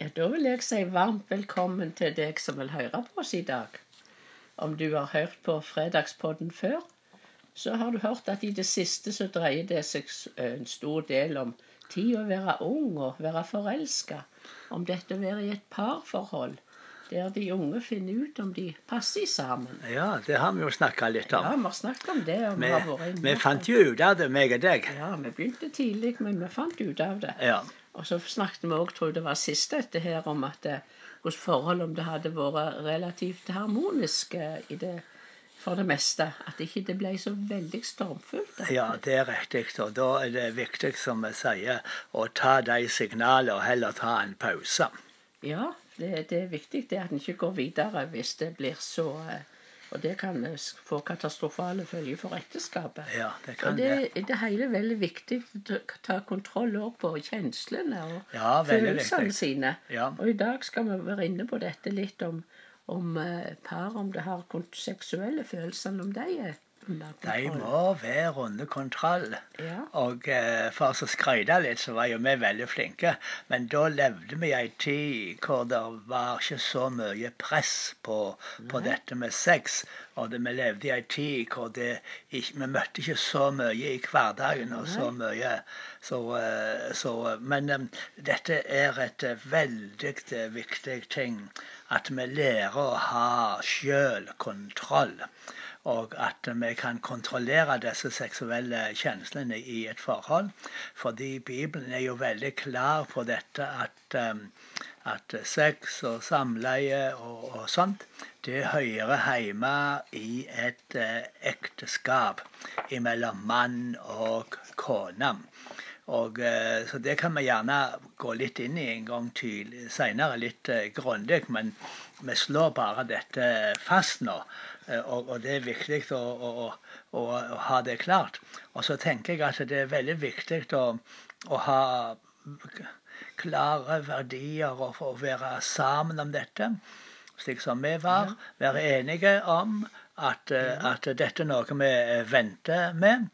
Ja, Da vil jeg si varmt velkommen til deg som vil høre på oss i dag. Om du har hørt på Fredagspodden før, så har du hørt at i det siste så dreier det seg en stor del om tid å være ung og være forelska. Om dette å være i et parforhold der de unge finner ut om de passer sammen. Ja, det har vi jo snakka litt om. Ja, vi har snakket om det. og vi Vi, har vært inne vi fant jo ut av det, meg og deg. Ja, vi begynte tidlig, men vi fant ut av det. Ja. Og så snakket vi òg, tror jeg det var sist, dette her om at hvordan hos forhold om det hadde vært relativt harmonisk eh, i det, for det meste. At ikke det ble så veldig stormfullt. ja, det er riktig. Og da er det viktig, som vi sier, å ta de signalene og heller ta en pause. Ja, det, det er viktig det at en ikke går videre hvis det blir så eh, Og det kan eh, få katastrofale følger for ekteskapet. Ja, det Og kan det, det. det hele er veldig viktig å ta kontroll på kjenslene og Ja, følelsene sine. Ja. Og i dag skal vi være inne på dette litt om, om eh, par, om det har seksuelle følelsene, om de er De må være under kontroll. Ja. Og eh, for å skryte litt, så var jo vi veldig flinke. Men da levde vi i ei tid hvor det var ikke så mye press på, på dette med sex. Og det, vi levde i ei tid hvor det ikke, vi møtte ikke så mye i hverdagen. og så mye. Så, eh, så, men eh, dette er et veldig viktig ting. At vi lærer å ha sjølkontroll og at vi kan kontrollere disse seksuelle kjenslene i et forhold. Fordi Bibelen er jo veldig klar på dette at, um, at sex og samleie og, og sånt, det hører hjemme i et eh, ekteskap mellom mann og kone. Og, eh, så det kan vi gjerne gå litt inn i en gang seinere, litt eh, grundig. Men vi slår bare dette fast nå. Eh, og, og det er viktig å, å, å, å, ha det klart. Og så tenker jeg at det er veldig viktig å, ha klare verdier og å være sammen om dette. Slik som vi var. Være enige om at, eh, at dette er noe vi eh, venter med.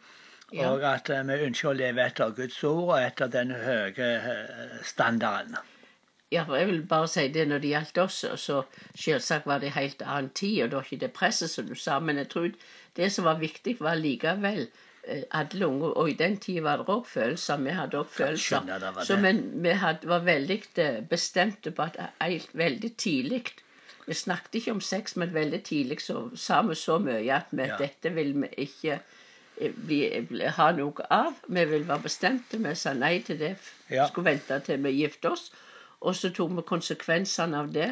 Og at vi ønsker å leve etter Guds ord og etter den høye standarden. Ja, for jeg vil bare si det når det gjaldt oss, så selvsagt var det en helt annen tid, og det var ikke det presset som du sa, men jeg tror det som var viktig, var likevel eh, alle unge, og i den tida var det òg følelser, vi hadde òg følelser. Så men vi hadde, var veldig eh, bestemte på at helt, veldig tidlig Vi snakket ikke om sex, men veldig tidlig så sa vi så mye at vi, Ja. dette vil vi ikke eh, bli, bli, ha noe av. Vi vil være bestemte. Vi sa nei til det. Ja. Skulle vente til vi gifte oss. Og så tok vi konsekvensene av det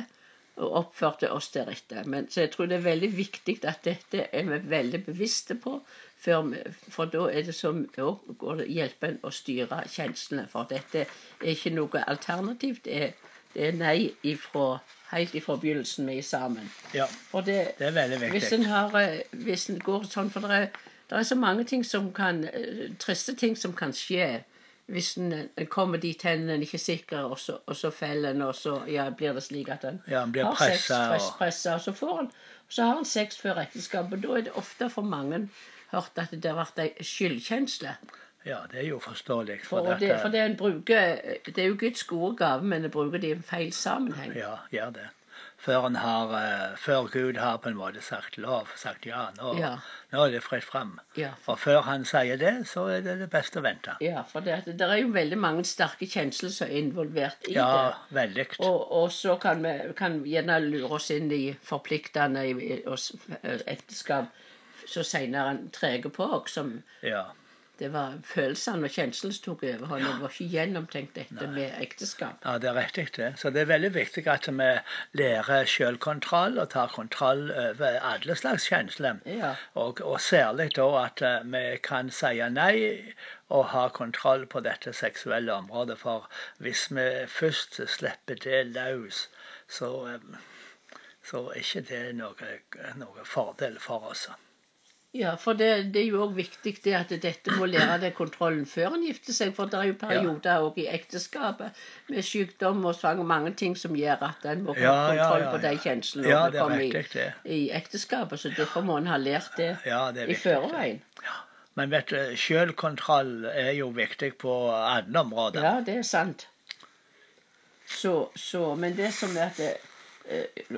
og oppførte oss deretter. Men, så jeg tror det er veldig viktig at dette er vi veldig bevisste på. for, for da er det så går det hjelper en å styre kjenslene. For dette er ikke noe alternativ. Det er, det er nei ifra, helt ifra begynnelsen vi er sammen. Ja, For det, det er veldig hvis viktig. en, har, eh, hvis en går sånn For det er, det er så mange ting som kan eh, Triste ting som kan skje hvis en, kommer dit hen en ikke er sikker, og så, og så feller en, og så ja, blir det slik at en Ja, har sex, press, og- pressa, og så får en så har en sex før ekteskapet. Da er det ofte for mange hørt at det har vært ei skyldkjensle. Ja, det er jo forståelig. For, For det, for det en bruker Det er jo Guds gode gave, men en bruker det i en feil sammenheng. Ja, gjør det. Før, har, eh, før Gud har på en måte sagt lov, sagt ja, nå, Ja. nå er det fritt fram. Ja, Og før han sier det, så er det det beste å vente. Ja, for det, det er jo veldig mange sterke kjensler som er involvert i Ja, det. veldig. Og, og så kan vi kan gjerne lure oss inn i forpliktende eh, ekteskap så seinere treger på oss. Som Ja. Det var følelsene og kjenslene som tok overhånd. Det var ikke gjennomtenkt dette med ekteskap. Ja, det er riktig det. Så det er veldig viktig at vi lærer selvkontroll og tar kontroll over alle slags kjensler. Ja. Og, og særlig da at eh, vi kan si nei og ha kontroll på dette seksuelle området. For hvis vi først slipper det løs, så, eh, så er ikke det noe, noe fordel for oss. Ja, for det, det er jo òg viktig det at dette må lære det kontrollen før en gifter seg. For det er jo perioder òg i ekteskapet med sykdom og svang og mange ting som gjør at en må ha Ja, ja, kontroll ja, på de ja. kjenslene Ja, det er kommer i, riktig, det. i ekteskapet. Så derfor må en ha lært det Ja, det er i viktig. føreveien. Men vet du, selvkontroll er jo viktig på alle områder. Ja, det er sant. så, så, men det som er at det,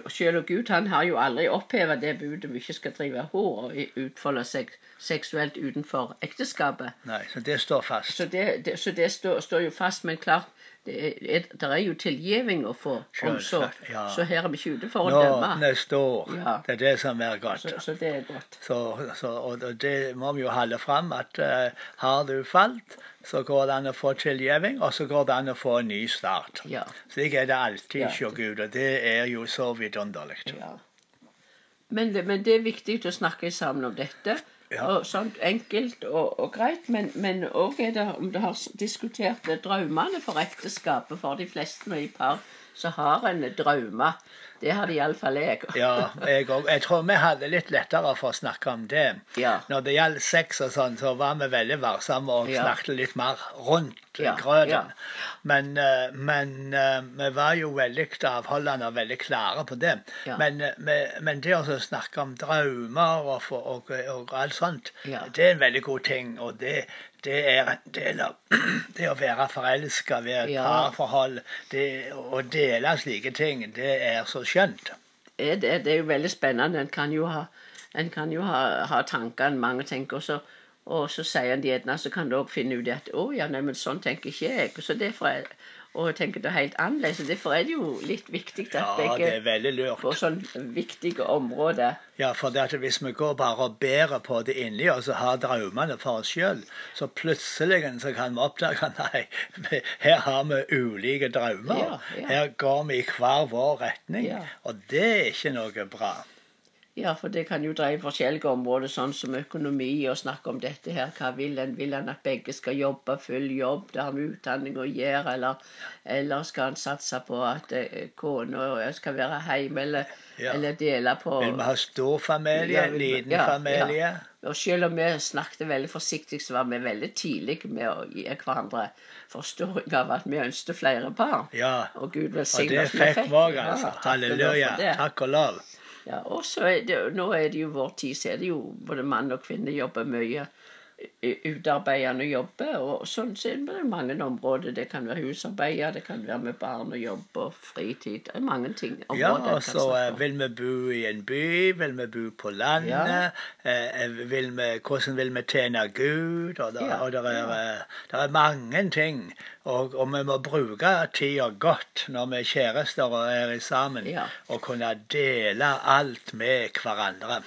selv og Gud han har jo aldri oppheva det budet om ikke skal drive hår og utfolde seg seksuelt utenfor ekteskapet. Nei, så det står fast. Så det, det, så det står, står jo fast. Men klart, det er, der er jo tilgivning å få omsorg. Ja. Så her er vi ikke ute for å dømme. Nå neste år. Ja. Det er det som er godt. Så, så det er godt. Så, så, og det må vi jo holde fram at uh, har du falt, så går det an å få tilgivning, og så går det an å få en ny start. Ja. Slik er det alltid Ja. Gud, og det er jo så vidunderlig. ja. Men, det, men det er viktig å snakke sammen om dette. Og sånt enkelt og, og greit, men, òg er det om du har diskutert det, drømmene for ekteskapet. For de fleste i par så har en drømmer. Det har iallfall jeg. Ja, jeg, òg. jeg tror vi hadde litt lettere for å snakke om det. Ja. Når det gjaldt sex og sånn, så var vi veldig varsomme og Ja. snakket litt mer rundt Ja, grøten. Men, eh, men eh, vi var jo veldig avholdende og veldig klare på det. Ja. Men, eh, men det å snakke om drømmer og, og, og alt sånt, det er en veldig god ting. Og det, det er en del av det å være forelska ved et Ja. parforhold. Det, å dele slike ting, det er så skjønt. er det, det er jo veldig spennende. En kan jo ha, en kan jo ha, ha tankene mange tenker, og så, og så sier en de gjerne, så kan du òg finne ut at å ja, nei, men sånn tenker ikke jeg. Så derfor er, og tenker det helt annerledes. Derfor er det jo litt viktig at Ja, begge på sånn viktige områder Ja, for det at hvis vi går bare og bærer på det inni oss og har drømmene for oss sjøl, så plutselig så kan vi oppdage nei, her har vi ulike drømmer. Ja, ja. Her går vi i hver vår retning. Og det er ikke noe bra. Ja, for det kan jo dreie forskjellige områder, sånn som økonomi, og snakke om dette her. Hva vil en? Vil en at begge skal jobbe full jobb, det har med utdanning å gjøre, eller, eller skal en satse på at eh, kona skal være hjemme, eller, Ja. eller dele på Vil vi ha stor familie, Ja, vi- liten ja, familie? ja. Og selv om vi snakket veldig forsiktig, så var vi veldig tidlige med å gi hverandre forståing av at vi ønsket flere barn. Ja. Og Gud velsigne det Og det fikk vi òg, altså. Halleluja. Takk og lov. Ja, og så er det, nå er det jo vår tid, så er det jo både mann og kvinne jobber mye utarbeidende jobber, og sånn ser vi det mange områder. Det kan være husarbeider, det kan være med barn og jobb og fritid. Det er mange ting. Ja, og så eh, vil vi bo i en by, vil vi bo på landet, ja. eh, vil vi, hvordan vil vi tjene Gud, og det, Ja, er, eh, er mange ting. Og, og vi må bruke tida godt når vi er kjærester og er sammen, Ja. og kunne dele alt med hverandre.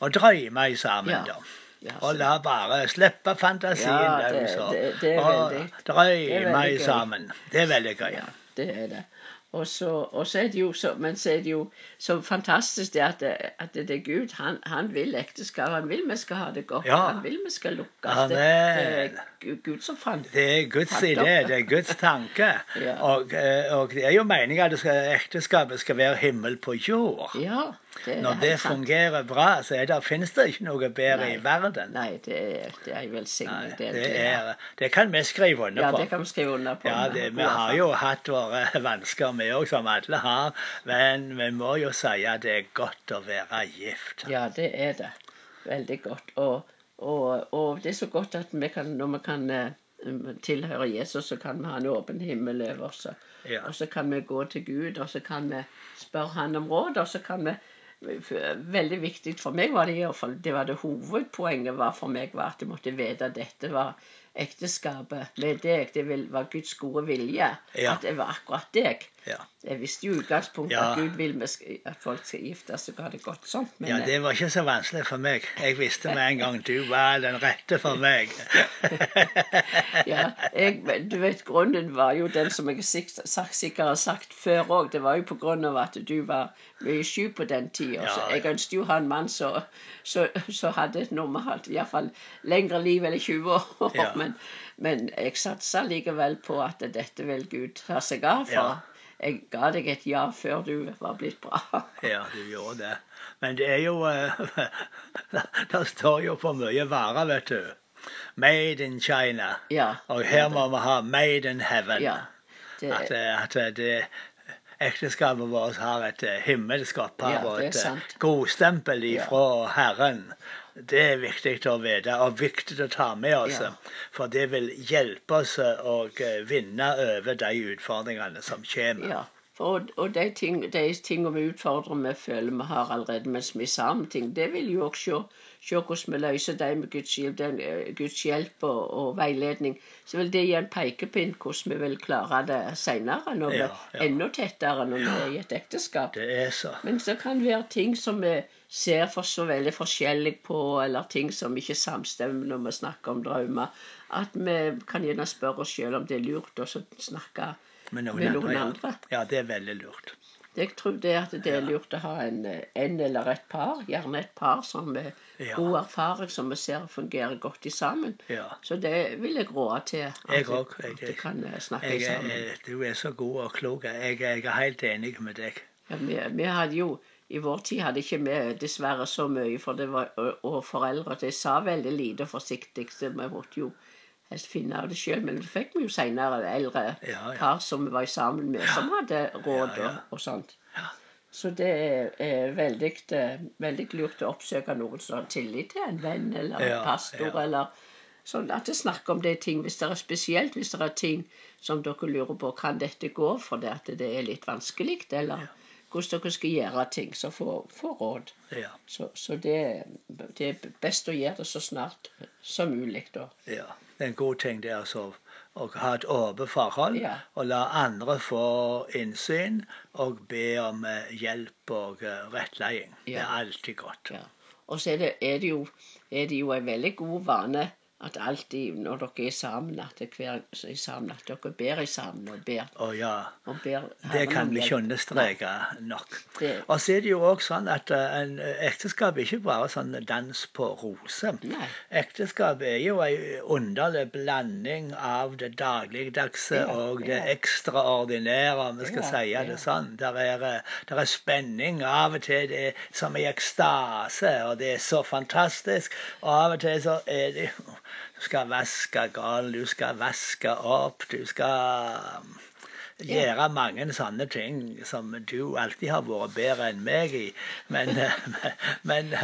Og drømme sammen, da. Og la bare slippe fantasien Ja, løs. og- og drømme sammen. Det er veldig gøy. Ja, det er det. Og så, og så er det jo så, men så er det jo så fantastisk det at, det, at det er Gud. Han, han vil ekteskap. Han vil vi skal ha det godt. Ja. Han vil vi skal lukkes. Det, det er Gud- som fant Det er Guds idé, det er Guds tanke. Ja. og, eh, og det er jo meningen at skal, ekteskapet skal være himmel på jord. Ja, det er Når det fungerer bra, så er det, finnes det ikke noe bedre Nei. i verden. Nei, det er, det er en velsigning. Det, er det, er, det kan vi skrive under Ja, på. det kan vi skrive under på. Ja, det, vi har jo hatt våre vansker, vi òg, som alle har. Men vi må jo si at det er godt å være gift. Ja, det er det. Veldig godt. Og, og, og det er så godt at vi kan, når vi kan eh, tilhøre Jesus, så kan vi ha en åpen himmel over oss. Ja. Og så kan vi gå til Gud, og så kan vi spørre Han om råd, og så kan vi Veldig viktig for meg var det i hvert fall, det var det hovedpoenget var for meg var at jeg måtte vite at dette var ekteskapet med deg. Det var Guds gode vilje. Ja. At det var akkurat deg. Ja. Jeg visste jo i utgangspunktet Ja. at Gud vil at folk skal gifte seg og ha det godt sånn. Men, Ja, det var ikke så vanskelig for meg. Jeg visste med en gang du var den rette for meg. ja, jeg, du vet, grunnen var jo den som jeg sagt, sikkert har sagt før òg. Det var jo på grunn av at du var mye syk på den tida. Ja, jeg ønsket jo å ha en mann som hadde et normalt, iallfall lengre liv enn 20 år. Ja. Men, men jeg satsa likevel på at dette vil Gud ta seg av. For Ja. jeg ga deg et ja før du var blitt bra. Ja, du gjorde det. Men det er jo eh, Det står jo for mye varer, vet du. Made in China. Ja, Og her må vi ha Made in Heaven. ja. Det, At, eh, at det ekteskapet vårt har et eh, himmelsk opphav Ja, og det er et eh, sant. godstempel ifra Herren. Det er viktig å vite, og viktig å ta med oss. Ja. For det vil hjelpe oss å eh, vinne over de utfordringene som kommer. Ja. For, og de ting, de tingene vi utfordrer vi føler vi har allerede mens vi er sammen, ting, det vil jo også se, hvordan vi løser dem med Guds hjelp, den, eh, Guds hjelp og, og veiledning. Så vil det gi en pekepinn hvordan vi vil klare det når vi Ja, er ja. enda tettere når vi er i et ekteskap. Det er så. Men det kan være ting som vi ser for så veldig forskjellig på, eller ting som ikke samstemmer når vi snakker om drømmer. At vi kan gjerne spørre oss selv om det er lurt å snakke Med noen, med noen andre, andre. Ja. det er veldig lurt. Jeg tror det at det er lurt å ha en, en eller et par, gjerne et par som med Ja. god erfaring, som vi ser fungerer godt i sammen. Ja. Så det vil jeg råde til. At, Jeg òg. Jeg- kan eh, snakke Jeg, sammen. er- du er så god og klok. Jeg, jeg er helt enig med deg. Ja, vi, vi hadde jo I vår tid hadde ikke vi dessverre så mye, for det var, og, foreldre de sa veldig lite og forsiktig, så vi måtte jo helst finne det sjøl. Men det fikk vi jo senere eldre Ja, ja. par som vi var sammen med, som hadde råd Ja, ja. Og, og sånt. Ja. Så det er, veldig, veldig lurt å oppsøke noen som har tillit til, en venn eller en Ja, pastor, ja. eller sånn at det snakker om de ting, hvis det er spesielt hvis det er ting som dere lurer på, kan dette gå for det at det er litt vanskelig, eller hvordan dere skal gjøre ting, så få, få råd. Ja. Så, så det, det er best å gjøre det så snart som mulig, da. ja. Det er en god ting det er altså å ha et åpent forhold Ja. og la andre få innsyn og be om eh, hjelp og eh, Ja. Det er alltid godt. Ja. Og så er det, er, det jo, er det jo en veldig god vane at alltid når dere er sammen, at hver er sammen, at dere ber sammen og ber. Å ja. Og ber Det kan vi ikke understreke nok. Det- Og så er det jo òg sånn at eh, en ekteskap er ikke bare sånn dans på roser. Ekteskap er jo ei underlig blanding av det dagligdagse Ja, og det ja. ekstraordinære, om vi skal Ja, si ja. det sånn. Der er, eh, der er spenning. Av og til det er som i ekstase, og det er så fantastisk. Og av og til så er det jo Du skal vaske galen, du skal vaske opp, du skal gjøre mange sånne ting som du alltid har vært bedre enn meg i. Men, men,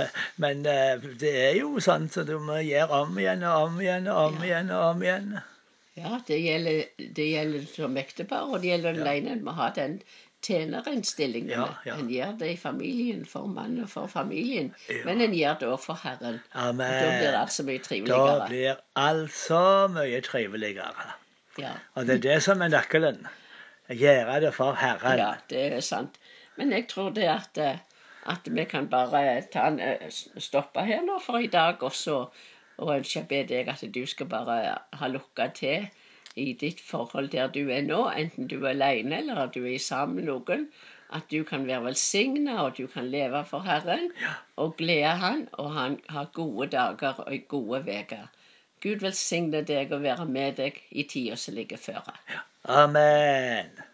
men eh, det er jo sånn så du må gjøre om igjen og om igjen og om igjen og om igjen. Ja, det gjelder, det gjelder som ektepar, og det gjelder den Ja. En må ha den tjenerinnstillingen. Ja, ja. En gjør det i familien for mannen og for familien, Ja. men en gjør det òg for Herren. Amen. Da blir det altså mye triveligere. Da blir alt så mye triveligere. Ja. Og det er det som er nøkkelen. Gjøre det for Herren. ja, det er sant. Men jeg tror det at, eh, at vi kan bare ta en, eh, stoppe her nå for i dag, og så og ønske be deg at du skal bare ha lukka til i ditt forhold der du er nå, enten du er alene eller du er sammen med noen. At du kan være velsigna, og du kan leve for Herren og glede Han, og Han har gode dager og gode uker. Gud velsigne deg og være med deg i tida som ligger føre. Amen.